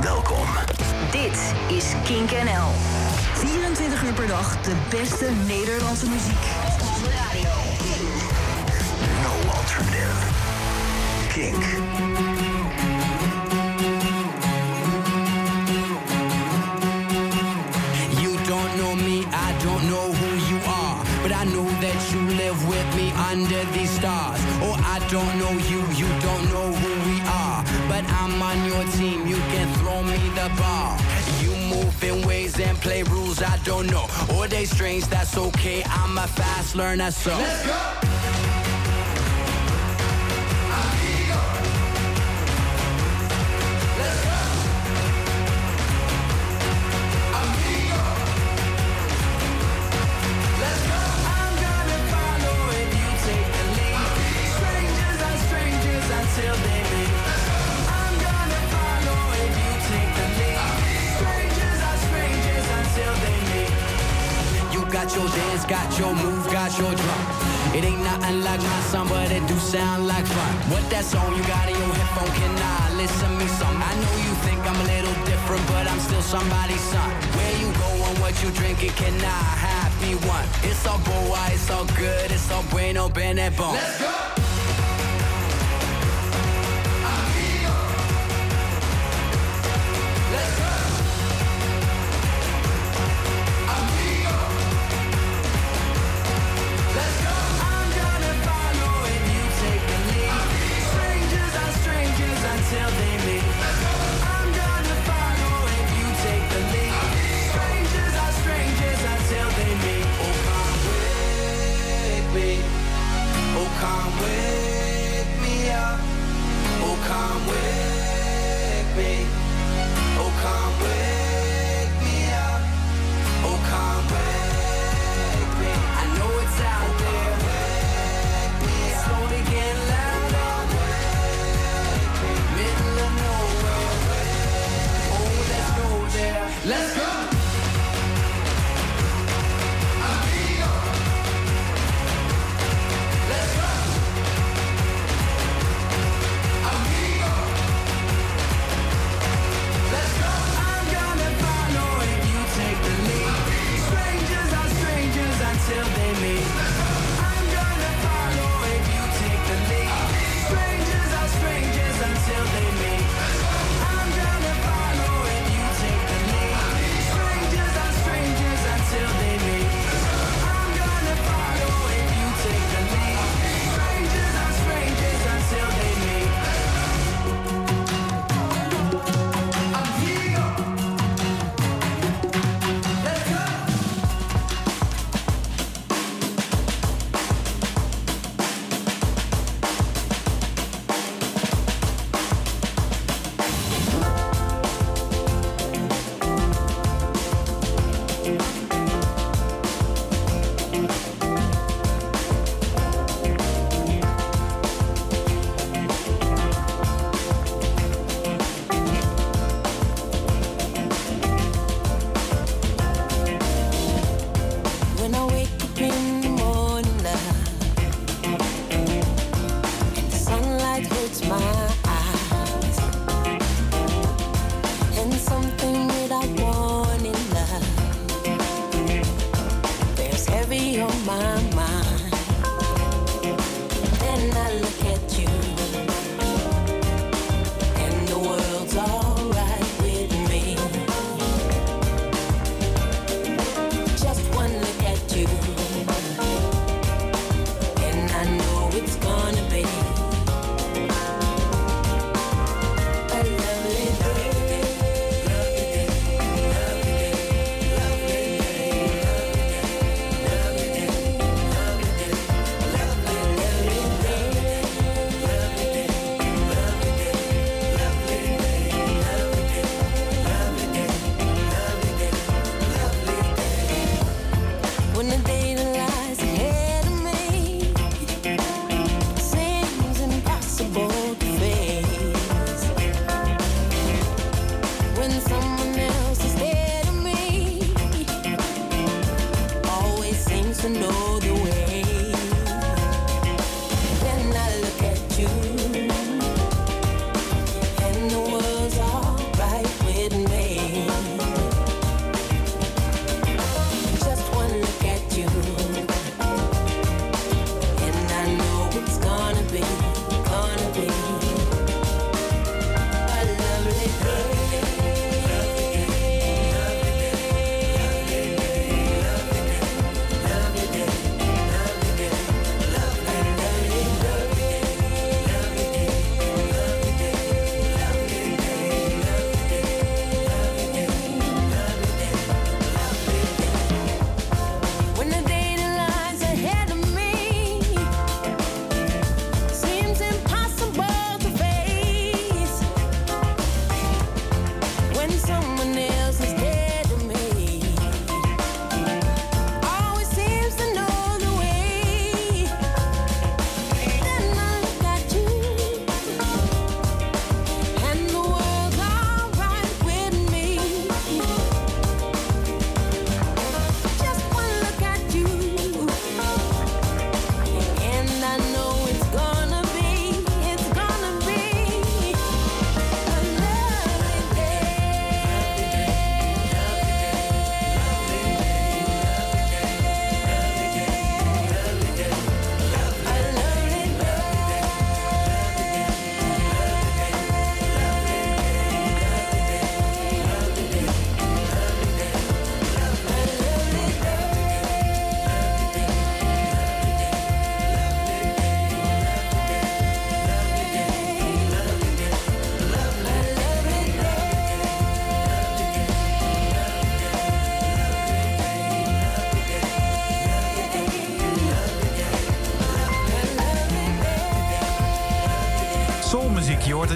Welkom. Dit is Kink NL. 24 uur per dag de beste Nederlandse muziek. Op de radio. No alternative. Kink. You don't know me, I don't know who you are. But I know that you live with me under these stars. Oh, I don't know you, you don't know who we are. But I'm on your team, you can throw me the ball. You move in ways and play rules I don't know. Or they strange, that's okay. I'm a fast learner, so. Let's go! Got your dance, got your move, got your drum. It ain't nothing like my song, but it do sound like fun. What that song you got in your headphone? Can I listen me some? I know you think I'm a little different, but I'm still somebody's son. Where you going, what you drinking? Can I have me one? It's all boy, it's all good, it's all bueno, bene bon. Let's go.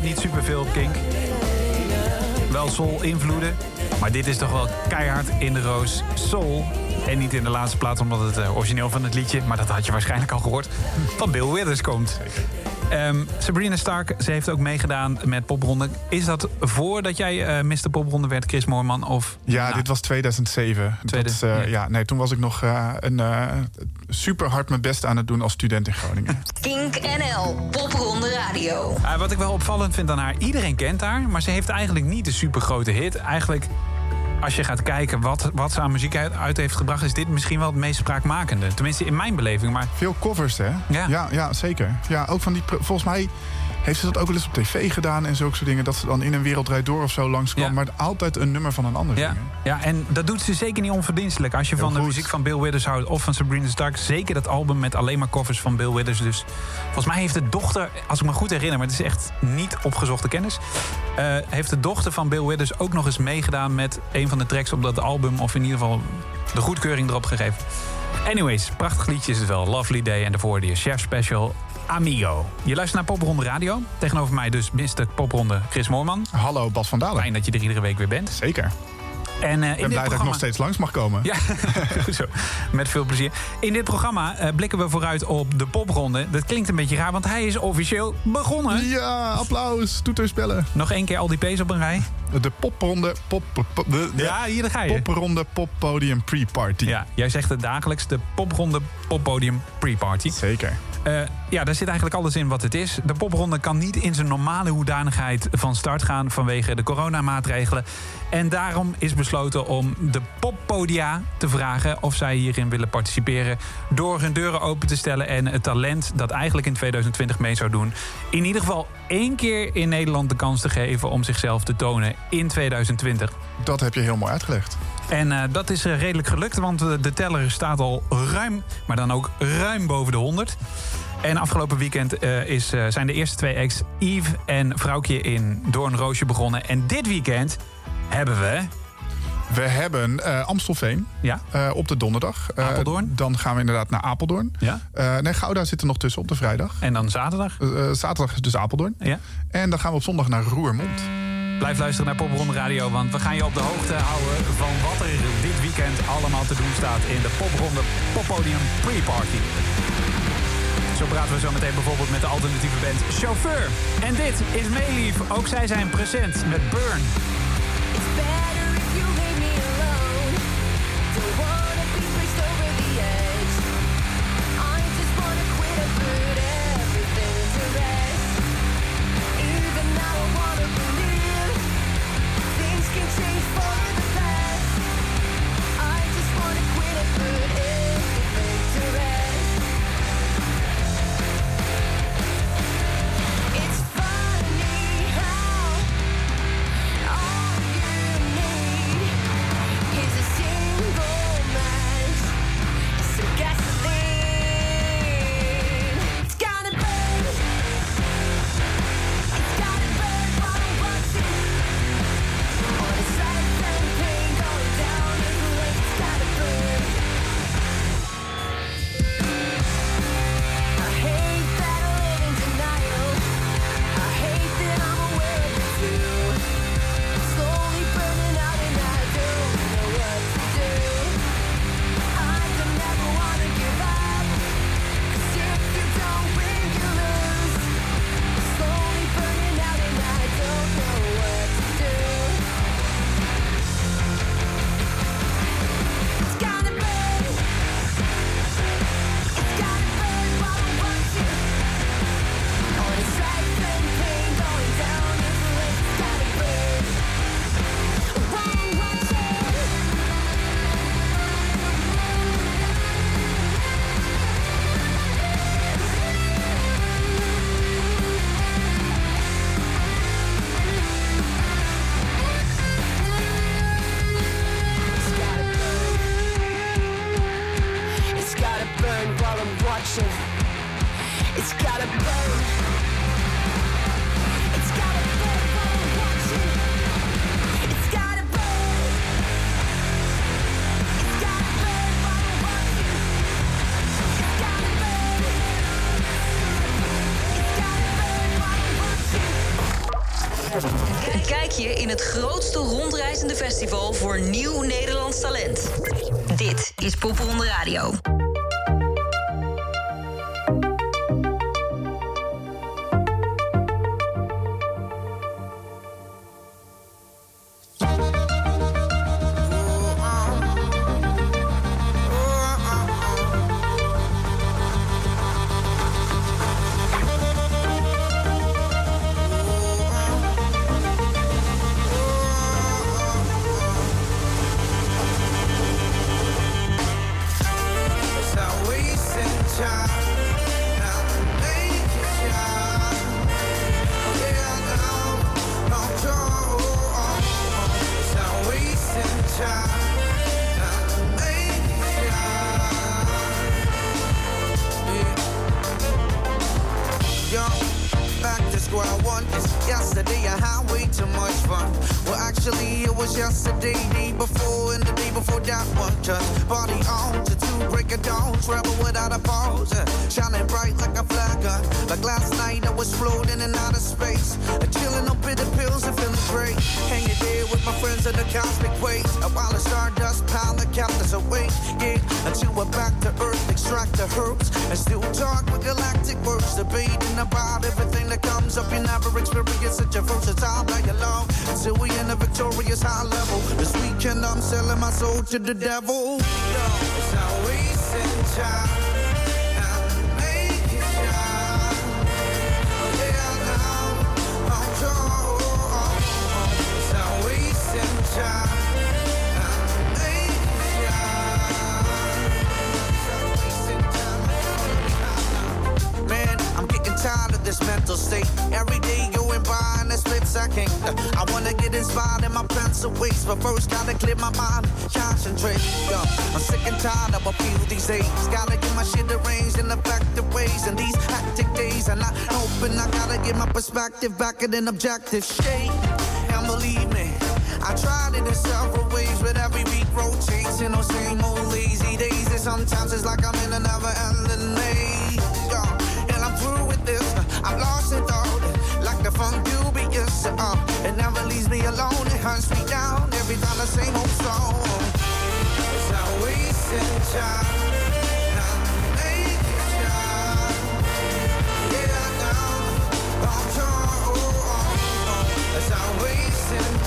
Niet superveel Kink. Wel soul-invloeden, maar dit is toch wel keihard in de roos soul. En niet in de laatste plaats omdat het eh, origineel van het liedje... maar dat had je waarschijnlijk al gehoord, van Bill Withers komt. Ehm, Sabrina Stark, ze heeft ook meegedaan met popronde. Is dat voordat jij eh Mr. Popronde werd, Chris Moorman? Of Ja, na? dit was 2007. Tweede- dat eh, ja. ja. nee, toen was ik nog eh, een, eh, super hard mijn best aan het doen als student in Groningen. Kink NL, Popronde Radio. Eh, wat ik wel opvallend vind aan haar, iedereen kent haar... maar ze heeft eigenlijk niet de supergrote hit. Eigenlijk, als je gaat kijken wat, wat ze aan muziek uit, uit heeft gebracht... is dit misschien wel het meest spraakmakende. Tenminste, in mijn beleving. Maar Veel covers, hè? Ja. ja, ja, zeker. Ja, ook van die. Volgens mij heeft ze dat ook wel eens op tv gedaan en zulke soort dingen. Dat ze dan in een wereldrijd door of zo langskwam. Ja. Maar altijd een nummer van een ander. ja, zingen. ja, en dat doet ze zeker niet onverdienstelijk. Als je Heel van de muziek van Bill Withers houdt of van Sabrina Stark... zeker dat album met alleen maar covers van Bill Withers. Dus volgens mij heeft de dochter, als ik me goed herinner... maar het is echt niet opgezochte kennis... eh, heeft de dochter van Bill Withers ook nog eens meegedaan... met een van de tracks op dat album... of in ieder geval de goedkeuring erop gegeven. Anyways, prachtig liedje is het wel. Lovely Day en daarvoor de Chef Special Amigo. Je luistert naar Popronde Radio. Tegenover mij dus Mr. Popronde Chris Moorman. Hallo, Bas van Dalen. Fijn dat je er iedere week weer bent. Zeker. En in Ik ben dit blij dat ik programma... nog steeds langs mag komen. Ja, goed zo. Met veel plezier. In dit programma eh, blikken we vooruit op de popronde. Dat klinkt een beetje raar, want hij is officieel begonnen. Ja, applaus, toeterspellen. Nog één keer al die P's op een rij. De popronde, pop, pop- de, de Ja, hier ga je. popronde poppodium pre-party. Ja, jij zegt het dagelijks. De popronde poppodium pre-party. Zeker. Eh, ja, daar zit eigenlijk alles in wat het is. De popronde kan niet in zijn normale hoedanigheid van start gaan vanwege de coronamaatregelen. En daarom is besloten om de poppodia te vragen of zij hierin willen participeren. Door hun deuren open te stellen en het talent dat eigenlijk in 2020 mee zou doen. in ieder geval één keer in Nederland de kans te geven om zichzelf te tonen in 2020. Dat heb je heel mooi uitgelegd. En eh, dat is eh, redelijk gelukt, want eh, de teller staat al ruim, maar dan ook ruim boven de 100. En afgelopen weekend eh, is, eh, zijn de eerste twee acts Yves en Vrouwtje in Doornroosje begonnen. En dit weekend hebben we... We hebben eh, Amstelveen Ja, op de donderdag. Apeldoorn? Dan gaan we inderdaad naar Apeldoorn. ja. Nee, Gouda zit er nog tussen op de vrijdag. En dan zaterdag. Zaterdag is dus Apeldoorn. Ja. En dan gaan we op zondag naar Roermond. Blijf luisteren naar Popronde Radio, want we gaan je op de hoogte houden van wat er dit weekend allemaal te doen staat in de Popronde Poppodium Pre-Party. Zo praten we zo meteen bijvoorbeeld met de alternatieve band Chauffeur. En dit is Meelief. Ook zij zijn present met Burn. the devil. active, back at an objective shape. And believe me, I tried it in several ways, but every week rotates in those same old lazy days. And sometimes it's like I'm in a never ending maze. And I'm through with this, I'm lost in thought. Like the funk dubious, uh, it never leaves me alone. It hunts me down every time the same old song. It's a wasted time.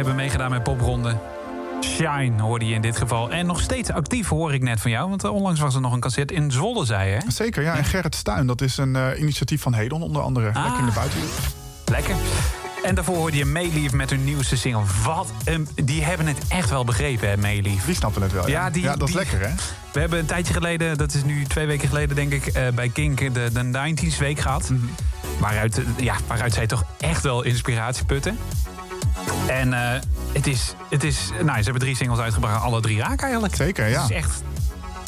hebben meegedaan met popronde. Shine hoorde je in dit geval. En nog steeds actief hoor ik net van jou. Want eh, onlangs was er nog een cassette in Zwolle, zei hè Zeker, ja. En Gerrit Stuin, dat is een eh, initiatief van Hedon onder andere. Lekker in de buiten. Lekker. En daarvoor hoorde je Meelief met hun nieuwste single. Wat een, die hebben het echt wel begrepen, hè, Meelief. Die snappen het wel, ja. Ja, dat is lekker, hè? We hebben een tijdje geleden, dat is nu twee weken geleden, denk ik... Eh, bij Kink de, de 90s week gehad. Mhm. Waaruit, ja, waaruit zij toch echt wel inspiratie putten. En eh, het is... Het is nou, ze hebben drie singles uitgebracht. Alle drie raken eigenlijk. Zeker, ja. Het is echt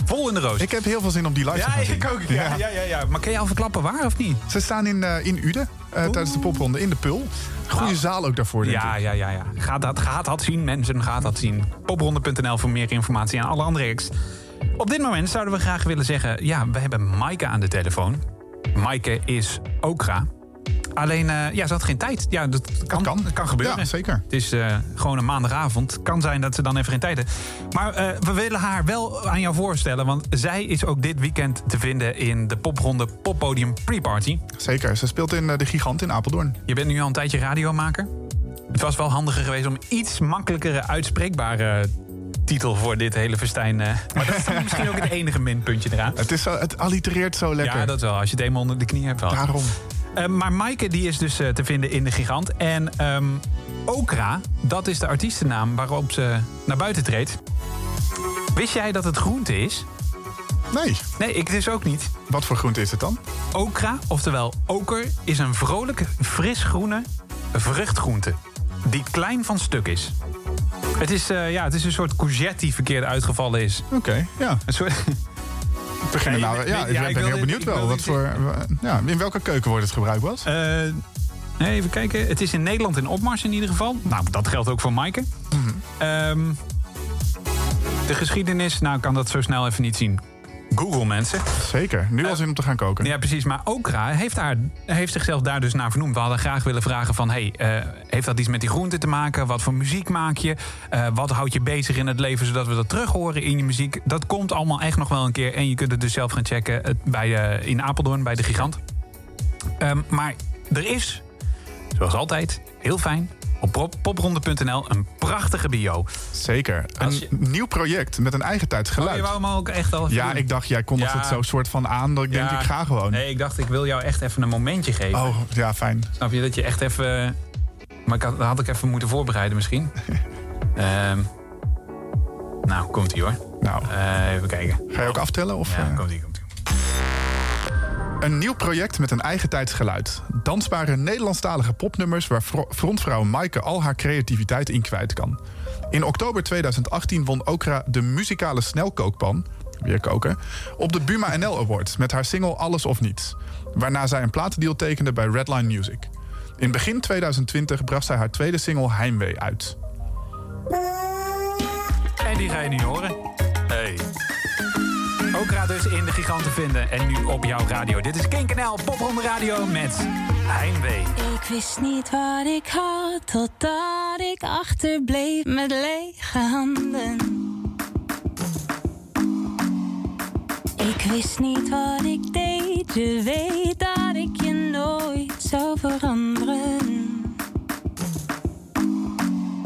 vol in de roos. Ik heb heel veel zin om die live te ja, gaan zien. ik ook. Ja, ja, ja, ja. Maar kan je al verklappen waar of niet? Ze staan in, eh, in Uden eh, tijdens de popronde in de Pul. Goede Nou. zaal ook daarvoor, denk Ja, ik. ja, ja, ja. Ga dat, ga dat zien, mensen. Ga dat zien. Popronde.nl voor meer informatie en alle andere acts. Op dit moment zouden we graag willen zeggen... ja, we hebben Maaike aan de telefoon. Maaike is Okra. Alleen, eh, ja, ze had geen tijd. Ja, dat kan, kan. dat kan gebeuren. Ja, zeker. Het is eh, gewoon een maandagavond. Kan zijn dat ze dan even geen tijd heeft. Maar eh, we willen haar wel aan jou voorstellen. Want zij is ook dit weekend te vinden in de popronde Poppodium Pre-Party. Zeker. Ze speelt in De Gigant in Apeldoorn. Je bent nu al een tijdje radiomaker. Het was wel handiger geweest om iets makkelijkere uitspreekbare titel voor dit hele festijn. maar dat is misschien ook het enige minpuntje eraan. Het, is zo, het allitereert zo lekker. Ja, dat wel. Als je het eenmaal onder de knie hebt. Wel. Daarom. Eh, maar Maaike die is dus eh, te vinden in de Gigant. En ehm, Okra, dat is de artiestennaam waarop ze naar buiten treedt. Wist jij dat het groente is? Nee. Nee, ik dus ook niet. Wat voor groente is het dan? Okra, oftewel oker, is een vrolijke, frisgroene vruchtgroente. Die klein van stuk is. Het is, eh, ja, het is een soort courgette die verkeerd uitgevallen is. Oké, ja. Een soort, Ik begin Ja, nou, ja, ik ben heel benieuwd wel. Wat voor, ja, in welke keuken wordt het gebruikt, Bas? eh, even kijken. Het is in Nederland in opmars in ieder geval. Nou, dat geldt ook voor Maaike. Mhm. Ehm, de geschiedenis, nou ik kan dat zo snel even niet zien. Google mensen. Zeker. Nu al zin om te gaan koken. Ja, precies. Maar Okra heeft, haar, heeft zichzelf daar dus naar vernoemd. We hadden graag willen vragen van... Hey, eh, heeft dat iets met die groenten te maken? Wat voor muziek maak je? Eh, wat houdt je bezig in het leven zodat we dat terug horen in je muziek? Dat komt allemaal echt nog wel een keer. En je kunt het dus zelf gaan checken eh, bij, in Apeldoorn bij de Gigant. Ehm, maar er is, zoals altijd, heel fijn... op pop- popronde.nl een prachtige bio. Zeker. Een je- nieuw project met een eigen tijds Oh, je geluid. wou hem ook echt al ja, doen? ik dacht, jij kondigt Ja. het zo soort van aan dat ik denk, ik ga gewoon. Nee, ik dacht, ik wil jou echt even een momentje geven. Oh, ja, fijn. Snap je dat je echt even. Maar ik had, dat had ik even moeten voorbereiden misschien. Ehm nou, komt ie hoor. Nou, Eh, even kijken. ga je ook aftellen? Of, Ja, eh? komt ie, komt ie. Een nieuw project met een eigen tijds geluid. Dansbare Nederlandstalige popnummers waar fro- frontvrouw Maaike al haar creativiteit in kwijt kan. In oktober 2018 won Okra de muzikale snelkookpan, weer koken, op de Buma NL Awards met haar single Alles of Niets. Waarna zij een platendeal tekende bij Redline Music. In begin 2020 bracht zij haar tweede single Heimwee uit. En die ga je nu horen. Okra dus in de giganten vinden. En nu op jouw radio. Dit is Kink NL, Popronde Radio met Heimwee. Ik wist niet wat ik had, totdat ik achterbleef met lege handen. Ik wist niet wat ik deed, je weet dat ik je nooit zou veranderen.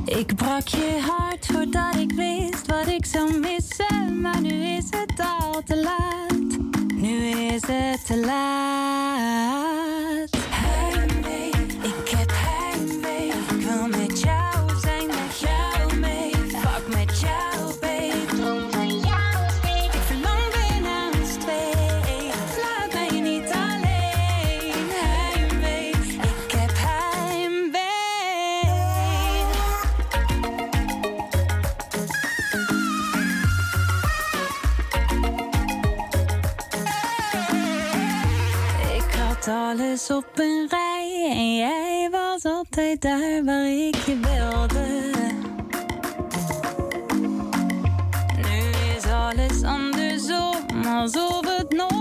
Ik brak je hart voordat ik wist wat ik zou missen, maar nu is het al te laat. Nu is het te laat. Op een rij en jij was altijd daar waar ik je wilde. Nu is alles andersom, alsof het nooit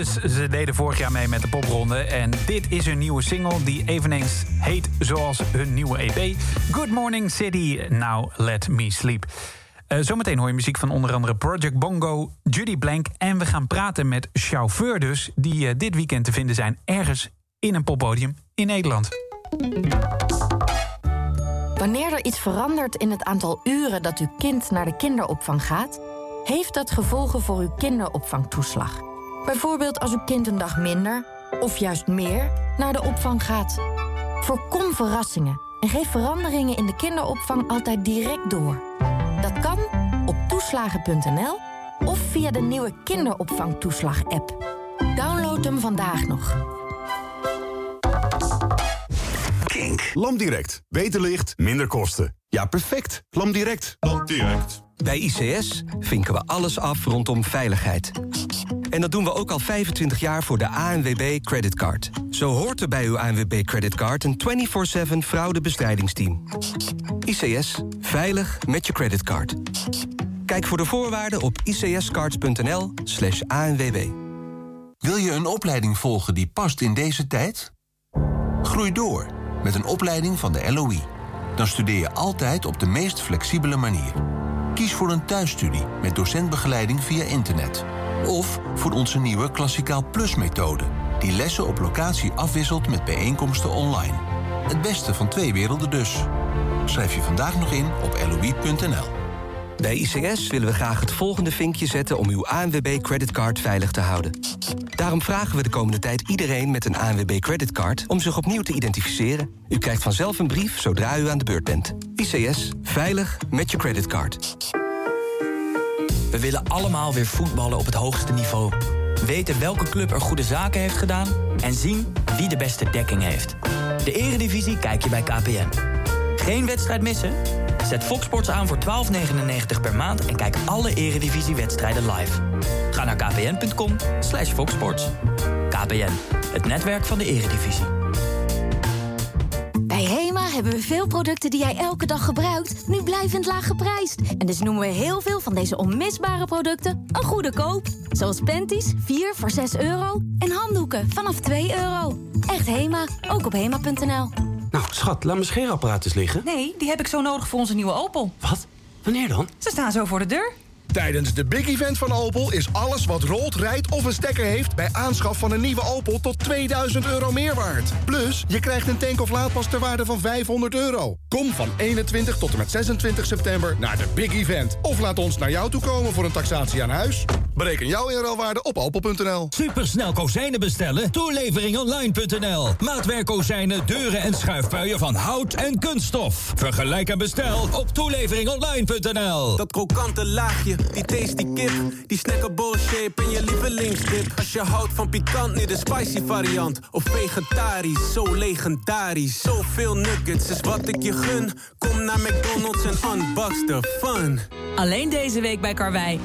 Ze deden vorig jaar mee met de popronde. En dit is hun nieuwe single die eveneens heet zoals hun nieuwe EP. Good Morning City, Now Let Me Sleep. Eh, zometeen hoor je muziek van onder andere Project Bongo, Judy Blank... en we gaan praten met chauffeur dus... die eh, dit weekend te vinden zijn ergens in een poppodium in Nederland. Wanneer er iets verandert in het aantal uren dat uw kind naar de kinderopvang gaat, heeft dat gevolgen voor uw kinderopvangtoeslag. Bijvoorbeeld als uw kind een dag minder of juist meer naar de opvang gaat. Voorkom verrassingen en geef veranderingen in de kinderopvang altijd direct door. Dat kan op toeslagen.nl of via de nieuwe kinderopvangtoeslag-app. Download hem vandaag nog. Kink. LampDirect. Beter licht, minder kosten. Ja, perfect. LampDirect. LampDirect. Bij ICS vinken we alles af rondom veiligheid. En dat doen we ook al 25 jaar voor de ANWB Creditcard. Zo hoort er bij uw ANWB Creditcard een 24-7 fraudebestrijdigsteam. ICS. Veilig met je creditcard. Kijk voor de voorwaarden op icscards.nl slash ANWB. Wil je een opleiding volgen die past in deze tijd? Groei door met een opleiding van de LOE. Dan studeer je altijd op de meest flexibele manier. Kies voor een thuisstudie met docentbegeleiding via internet. Of voor onze nieuwe Klassikaal Plus methode... die lessen op locatie afwisselt met bijeenkomsten online. Het beste van twee werelden dus. Schrijf je vandaag nog in op loi.nl. Bij ICS willen we graag het volgende vinkje zetten... om uw ANWB creditcard veilig te houden. Daarom vragen we de komende tijd iedereen met een ANWB creditcard... om zich opnieuw te identificeren. U krijgt vanzelf een brief zodra u aan de beurt bent. ICS. Veilig met je creditcard. We willen allemaal weer voetballen op het hoogste niveau. Weten welke club er goede zaken heeft gedaan... en zien wie de beste dekking heeft. De eredivisie kijk je bij KPN. Geen wedstrijd missen? Zet Fox Sports aan voor 12,99 per maand... en kijk alle eredivisiewedstrijden live. Ga naar kpn.com slash foxsports. KPN, het netwerk van de eredivisie. Hebben we veel producten die jij elke dag gebruikt... nu blijvend laag geprijsd. En dus noemen we heel veel van deze onmisbare producten een goede koop. Zoals panties, 4 voor 6 euro. En handdoeken vanaf 2 euro. Echt HEMA, ook op hema.nl. Nou, schat, laat mijn scheerapparaat eens liggen. Nee, die heb ik zo nodig voor onze nieuwe Opel. Wat? Wanneer dan? Ze staan zo voor de deur. Tijdens de Big Event van Opel is alles wat rolt, rijdt of een stekker heeft... bij aanschaf van een nieuwe Opel tot 2000 euro meer waard. Plus, je krijgt een tank of laadpas ter waarde van 500 euro. Kom van 21 tot en met 26 september naar de Big Event. Of laat ons naar jou toe komen voor een taxatie aan huis. Bereken jouw inruilwaarde op opel.nl. Supersnel kozijnen bestellen? Toeleveringonline.nl. Maatwerk kozijnen, deuren en schuifpuien van hout en kunststof. Vergelijk en bestel op toeleveringonline.nl. Dat krokante laagje, die tasty kip, die snackable shape en je lievelingsdip. Als je houdt van pikant, nu de spicy variant. Of vegetarisch, zo legendarisch. Zoveel nuggets is wat ik je gun. Kom naar McDonald's en unbox the fun. Alleen deze week bij Karwei. 25%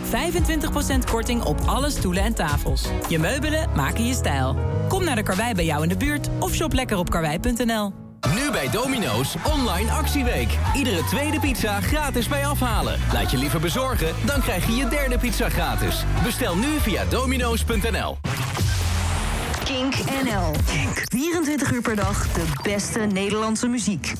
korting op alle stoelen en tafels. Je meubelen maken je stijl. Kom naar de Karwei bij jou in de buurt of shop lekker op karwei.nl. Nu bij Domino's online actieweek. Iedere tweede pizza gratis bij afhalen. Laat je liever bezorgen, dan krijg je je derde pizza gratis. Bestel nu via domino's.nl. Kink NL. 24 uur per dag de beste Nederlandse muziek.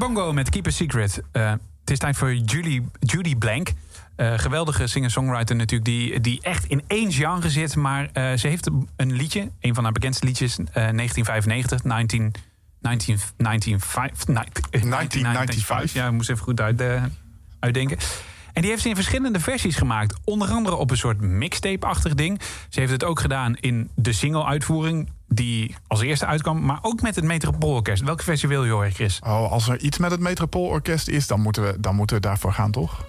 Bongo met Keep a Secret. Eh, het is tijd voor Julie, Judy Blank. Eh, geweldige singer-songwriter natuurlijk, die, die echt in één genre zit. Maar eh, ze heeft een liedje, een van haar bekendste liedjes, eh, 1995, 19, 19, 1995, 1995. Ja, ik moest even goed uit, uitdenken. En die heeft ze in verschillende versies gemaakt. Onder andere op een soort mixtape-achtig ding. Ze heeft het ook gedaan in de single-uitvoering die als eerste uitkwam. Maar ook met het Metropoolorkest. Welke versie wil je horen, Chris? Oh, als er iets met het Metropoolorkest is, dan moeten, we, dan moeten we daarvoor gaan, toch?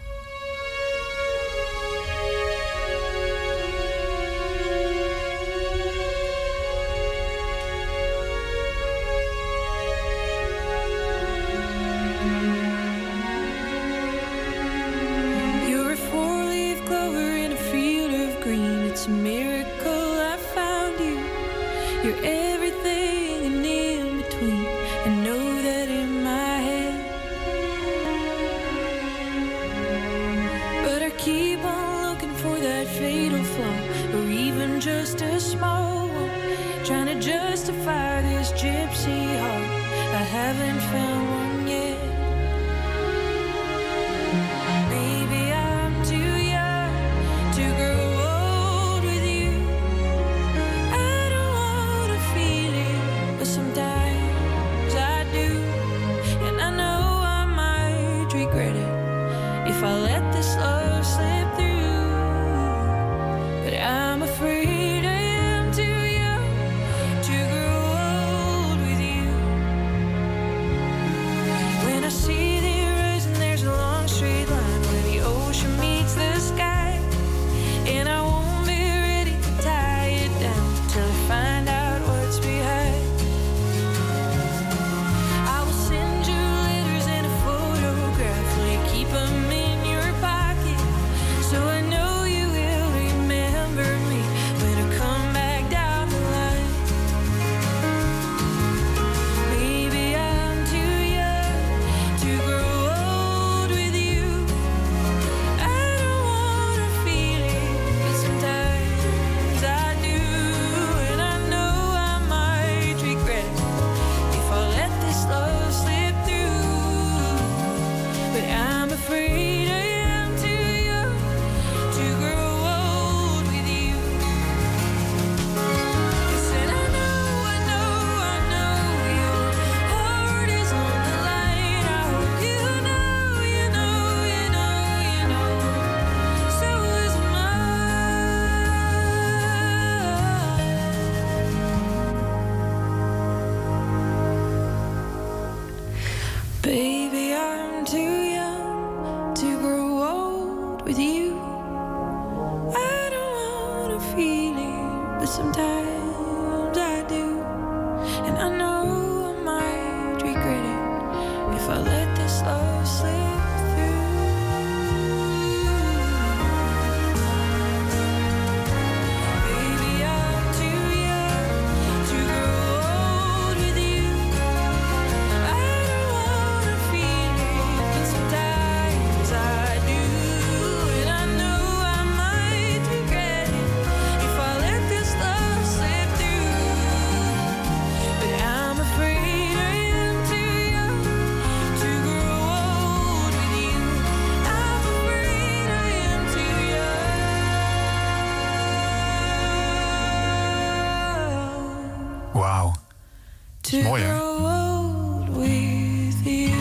To Mooi, hè? grow old with you.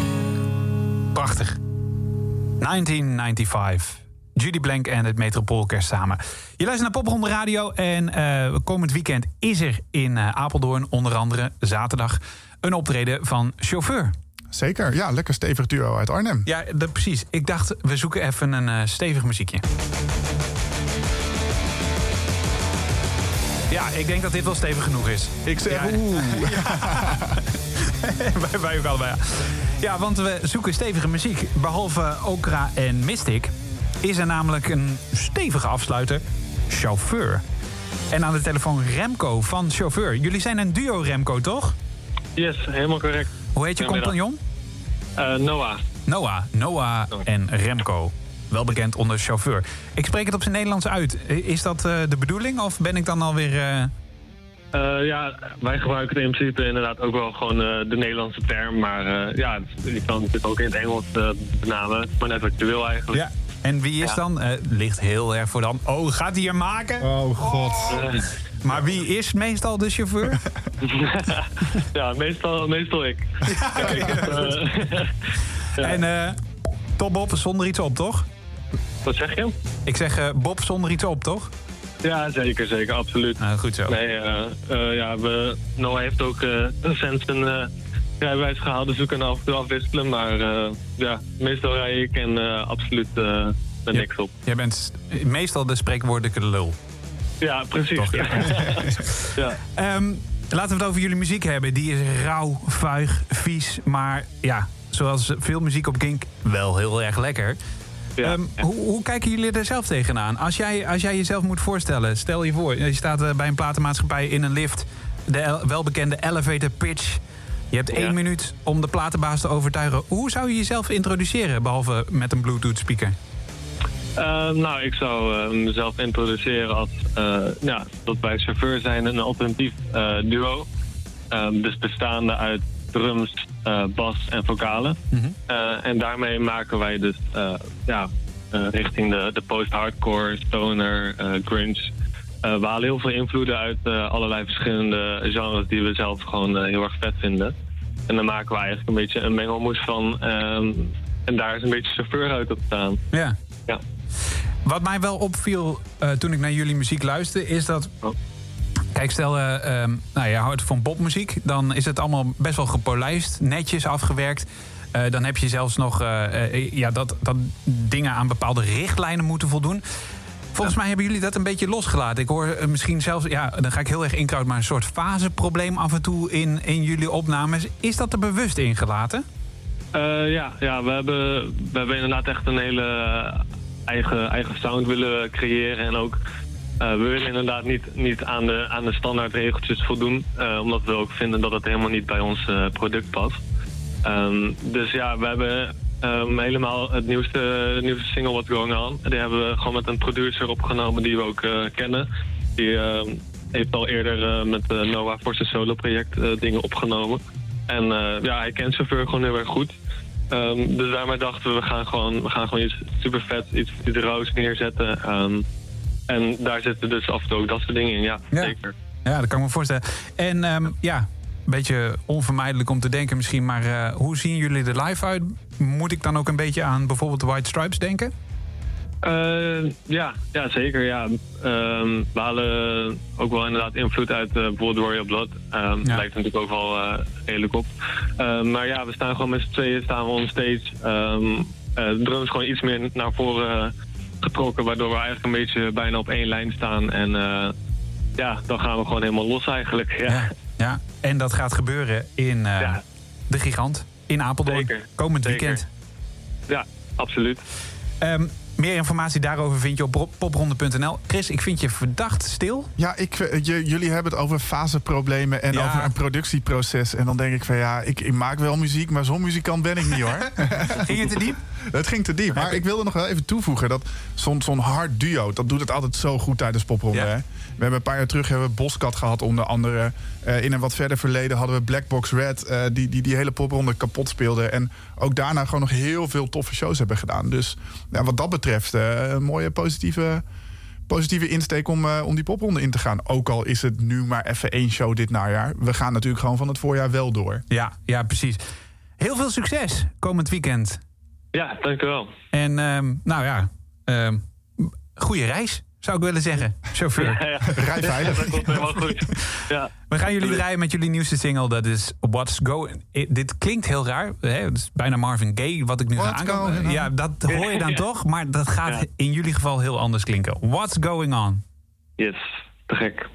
Prachtig. 1995. Judy Blank en het Metropoolkerst samen. Je luistert naar Popronde Radio en eh, komend weekend is er in eh, Apeldoorn onder andere zaterdag een optreden van chauffeur. Zeker, ja, lekker stevig duo uit Arnhem. Ja, dat, precies. Ik dacht, we zoeken even een eh, stevig muziekje. Ja, ik denk dat dit wel stevig genoeg is. Ik zeg Ja. oeh. wij, wij ook allebei. Ja. ja, want we zoeken stevige muziek. Behalve Okra en Mystic is er namelijk een stevige afsluiter, chauffeur. En aan de telefoon Remco van chauffeur. Jullie zijn een duo, Remco, toch? Yes, helemaal correct. Hoe heet je compagnon? Eh, Noah. Noah. Noah en Remco. Wel bekend onder chauffeur. Ik spreek het op zijn Nederlands uit. Is dat eh, de bedoeling of ben ik dan alweer... eh Eh, ja, wij gebruiken het in principe inderdaad ook wel gewoon eh, de Nederlandse term. Maar eh, ja, je kan het ook in het Engels eh, benamen. Maar net wat je wil eigenlijk. Ja. En wie is Ja. dan? eh, ligt heel erg voor dan. Oh, gaat hij hem maken? Oh god. Maar wie is meestal de chauffeur? ja, meestal, meestal ik. Ja, En eh Top Bob zonder iets op, toch? Wat zeg je? Ik zeg eh, Bob zonder iets op, toch? Ja, zeker, zeker, absoluut. goed zo. Nee, eh, eh, ja, we, Noah heeft ook recent een rijbewijs gehaald, dus we kunnen af en toe afwisselen. Maar ja, meestal rij ik en absoluut ben niks op. Jij bent meestal de spreekwoordelijke lul. Ja, precies. Toch, ja. ja. Ehm, laten we het over jullie muziek hebben. Die is rauw, vuig, vies, maar ja, zoals veel muziek op Kink, wel heel erg lekker. Ehm, hoe, hoe kijken jullie er zelf tegenaan? Als jij, als jij jezelf moet voorstellen, stel je voor, je staat eh, bij een platenmaatschappij in een lift, de el- welbekende elevator pitch. Je hebt één minuut om de platenbaas te overtuigen. Hoe zou je jezelf introduceren, behalve met een Bluetooth speaker? Eh, nou, ik zou eh, mezelf introduceren als eh, ja, dat wij chauffeur zijn een alternatief duo. Ehm, dus bestaande uit drums, eh, bas en vocalen. Eh, en daarmee maken wij dus eh, ja, richting de, de post-hardcore, stoner, grunge. We halen heel veel invloeden uit allerlei verschillende genres die we zelf gewoon heel erg vet vinden. En dan maken we eigenlijk een beetje een mengelmoes van. ehm, en daar is een beetje chauffeur uit ontstaan. Ja. Ja. Wat mij wel opviel toen ik naar jullie muziek luisterde, is dat. Kijk, stel, eh, ehm, nou, je houdt van popmuziek, dan is het allemaal best wel gepolijst, netjes afgewerkt. Eh, dan heb je zelfs nog eh, eh, ja, dat, dat dingen aan bepaalde richtlijnen moeten voldoen. Volgens mij hebben jullie dat een beetje losgelaten. Ik hoor misschien zelfs, ja, dan ga ik heel erg inkoud, maar een soort faseprobleem af en toe in, in jullie opnames. Is dat er bewust ingelaten? Eh, ja, ja we, hebben, we hebben inderdaad echt een hele eigen, eigen sound willen creëren. En ook, we willen inderdaad niet, niet aan, de, aan de standaard regeltjes voldoen. eh, omdat we ook vinden dat het helemaal niet bij ons eh, product past. Ehm, dus ja, we hebben ehm, helemaal het nieuwste, de nieuwste single What's Going On. Die hebben we gewoon met een producer opgenomen die we ook eh, kennen. Die ehm, heeft al eerder eh, met eh, Noah voor zijn solo-project eh, dingen opgenomen. En eh, ja, hij kent chauffeur gewoon heel erg goed. Dus daarmee dachten we, we gaan gewoon, we gaan gewoon iets super vet, iets, iets rauws neerzetten. En daar zitten dus af en toe ook dat soort dingen in, ja, zeker. Ja, dat kan ik me voorstellen. En ehm, ja, een beetje onvermijdelijk om te denken misschien, maar eh, hoe zien jullie er live uit? Moet ik dan ook een beetje aan bijvoorbeeld de White Stripes denken? Eh, ja, ja, zeker. Ja. Ehm, we halen ook wel inderdaad invloed uit eh, bijvoorbeeld Royal Blood. Ehm Lijkt er natuurlijk ook wel redelijk op. Maar ja, we staan gewoon met z'n tweeën staan we on stage. De drums gewoon iets meer naar voren getrokken, waardoor we eigenlijk een beetje bijna op één lijn staan. En eh, ja, dan gaan we gewoon helemaal los eigenlijk. Ja. Ja, en dat gaat gebeuren in eh, De Gigant in Apeldoorn. Zeker. Komend Zeker. weekend. Ja, absoluut. Ehm, meer informatie daarover vind je op pop- popronde.nl. Chris, ik vind je verdacht stil. Ja, ik, eh, jullie hebben het over faseproblemen en Ja. over een productieproces. En dan denk ik van ja, ik, ik maak wel muziek, maar zo'n muzikant ben ik niet hoor. ging het te diep? Het ging te diep. Maar ik wilde nog wel even toevoegen dat zo'n zo'n hard duo, dat doet het altijd zo goed tijdens popronde. Hè? We hebben een paar jaar terug hebben we Boskat gehad onder andere. Eh, in een wat verder verleden hadden we Black Box Red, eh, die, die die hele popronde kapot speelde. En ook daarna gewoon nog heel veel toffe shows hebben gedaan. Dus ja, wat dat betreft, eh, een mooie positieve positieve insteek om, eh, om die popronde in te gaan. Ook al is het nu maar even één show dit najaar. We gaan natuurlijk gewoon van het voorjaar wel door. Ja, ja, precies. Heel veel succes komend weekend. Ja, dankjewel. En ehm, nou ja, ehm goede reis, zou ik willen zeggen. Chauffeur. Ja, ja. Rij veilig. Dat komt helemaal goed. Ja. We gaan jullie draaien met jullie nieuwste single. Dat is What's Going. Eh, Dit klinkt heel raar. Hè? Het is bijna Marvin Gaye wat ik nu ga aankomen. Ja, dat hoor je dan Ja. toch. Maar dat gaat Ja. in jullie geval heel anders klinken. What's Going On? Yes, te gek.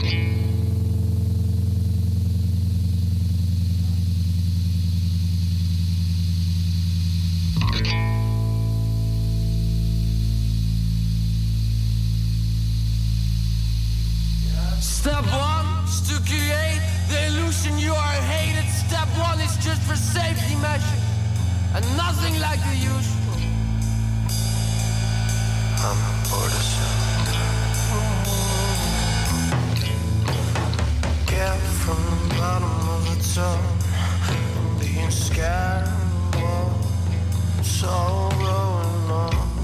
Step one is to create the illusion you are hated. Step one is just for safety measures and nothing like the usual. I'm bored as out from the bottom of the tub. Being scared, so and on.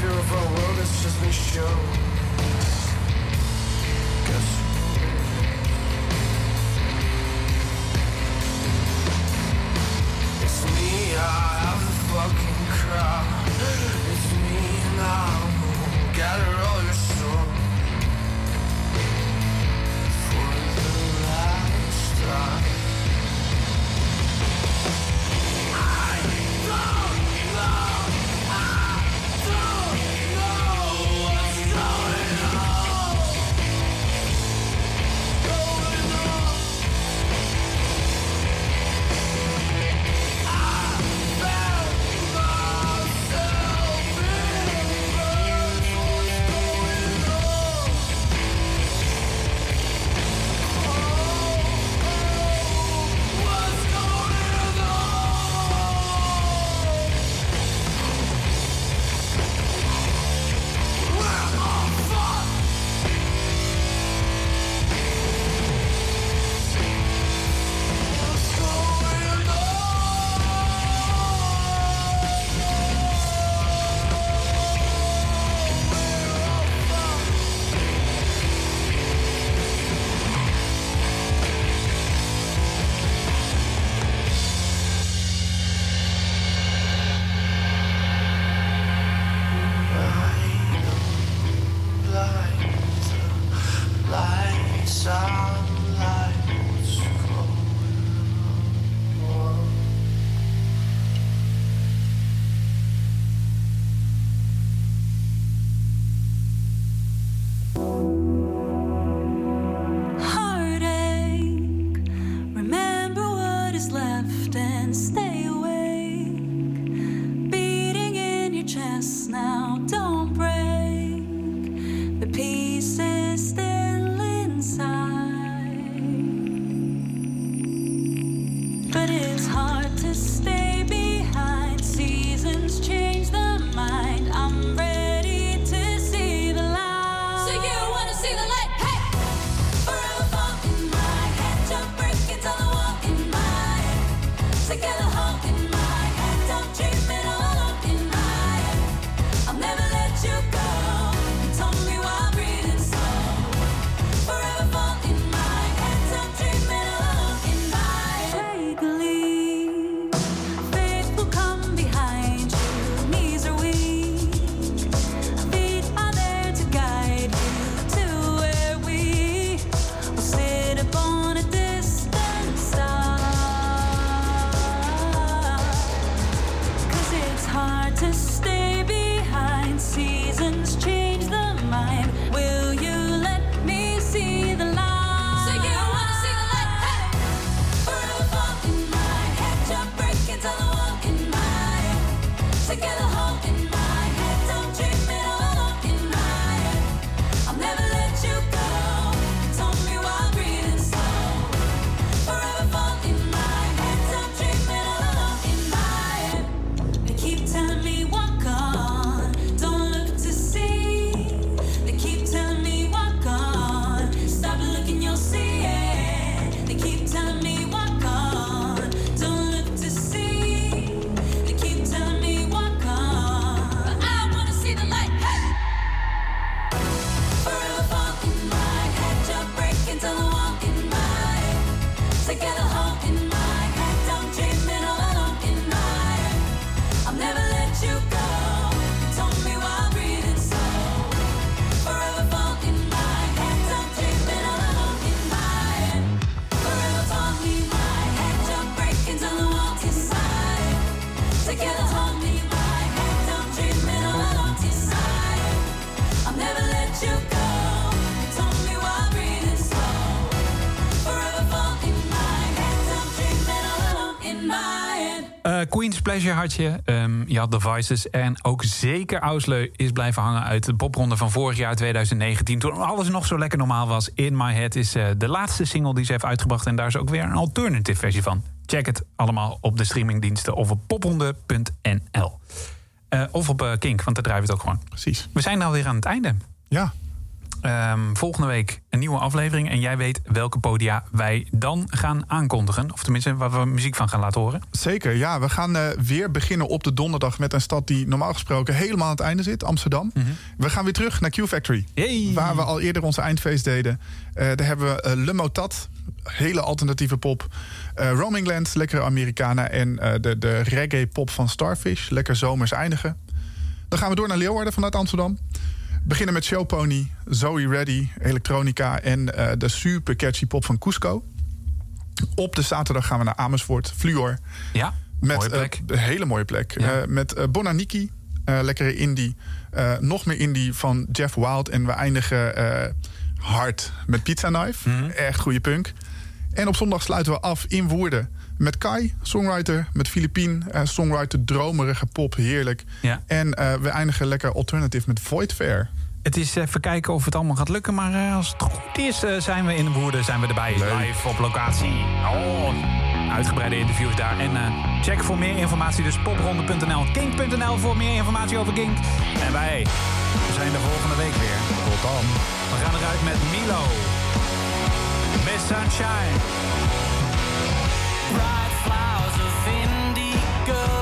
fear of our world, it's just me show. Pleasure had je. Ehm, je had The Voices. En ook zeker Ausleu is blijven hangen uit de popronde van vorig jaar 2019. Toen alles nog zo lekker normaal was. In My Head is eh, de laatste single die ze heeft uitgebracht. En daar is ook weer een alternative versie van. Check het allemaal op de streamingdiensten of op popronde.nl. Eh, of op eh, Kink, want daar draaien we het ook gewoon. Precies. We zijn alweer aan het einde. Ja. Ehm, volgende week een nieuwe aflevering. En jij weet welke podia wij dan gaan aankondigen. Of tenminste, waar we muziek van gaan laten horen. Zeker, ja. We gaan eh, weer beginnen op de donderdag met een stad die normaal gesproken helemaal aan het einde zit, Amsterdam. We gaan weer terug naar Q Factory, waar we al eerder onze eindfeest deden. Eh, daar hebben we eh, Le Motat, hele alternatieve pop. Eh Roaming Land, lekkere Americana. En eh, de, de reggae pop van Starfish, lekker zomers eindigen. Dan gaan we door naar Leeuwarden vanuit Amsterdam. Beginnen met Showpony, Zoe Reddy, elektronica en eh, de super catchy pop van Cusco. Op de zaterdag gaan we naar Amersfoort, Fluor. Ja, met, mooie plek. eh, een hele mooie plek. Ja. Eh, met Bonaniki, lekkere indie. Nog meer indie van Jeff Wild. En we eindigen hard met Pizza Knife. Mhm. Echt goede punk. En op zondag sluiten we af in Woerden met Kai, songwriter. Met Filipien, eh, songwriter, dromerige pop, heerlijk. Ja. En eh, we eindigen lekker alternative met Void Fair. Het is even kijken of het allemaal gaat lukken. Maar eh, als het goed is, eh, zijn we in Woerden zijn we erbij. Live op locatie. Oh, uitgebreide interviews daar. En eh, check voor meer informatie dus popronde.nl. Kink.nl voor meer informatie over Kink. En wij zijn de volgende week weer. Tot dan. We gaan eruit met Milo. Miss Sunshine. girl.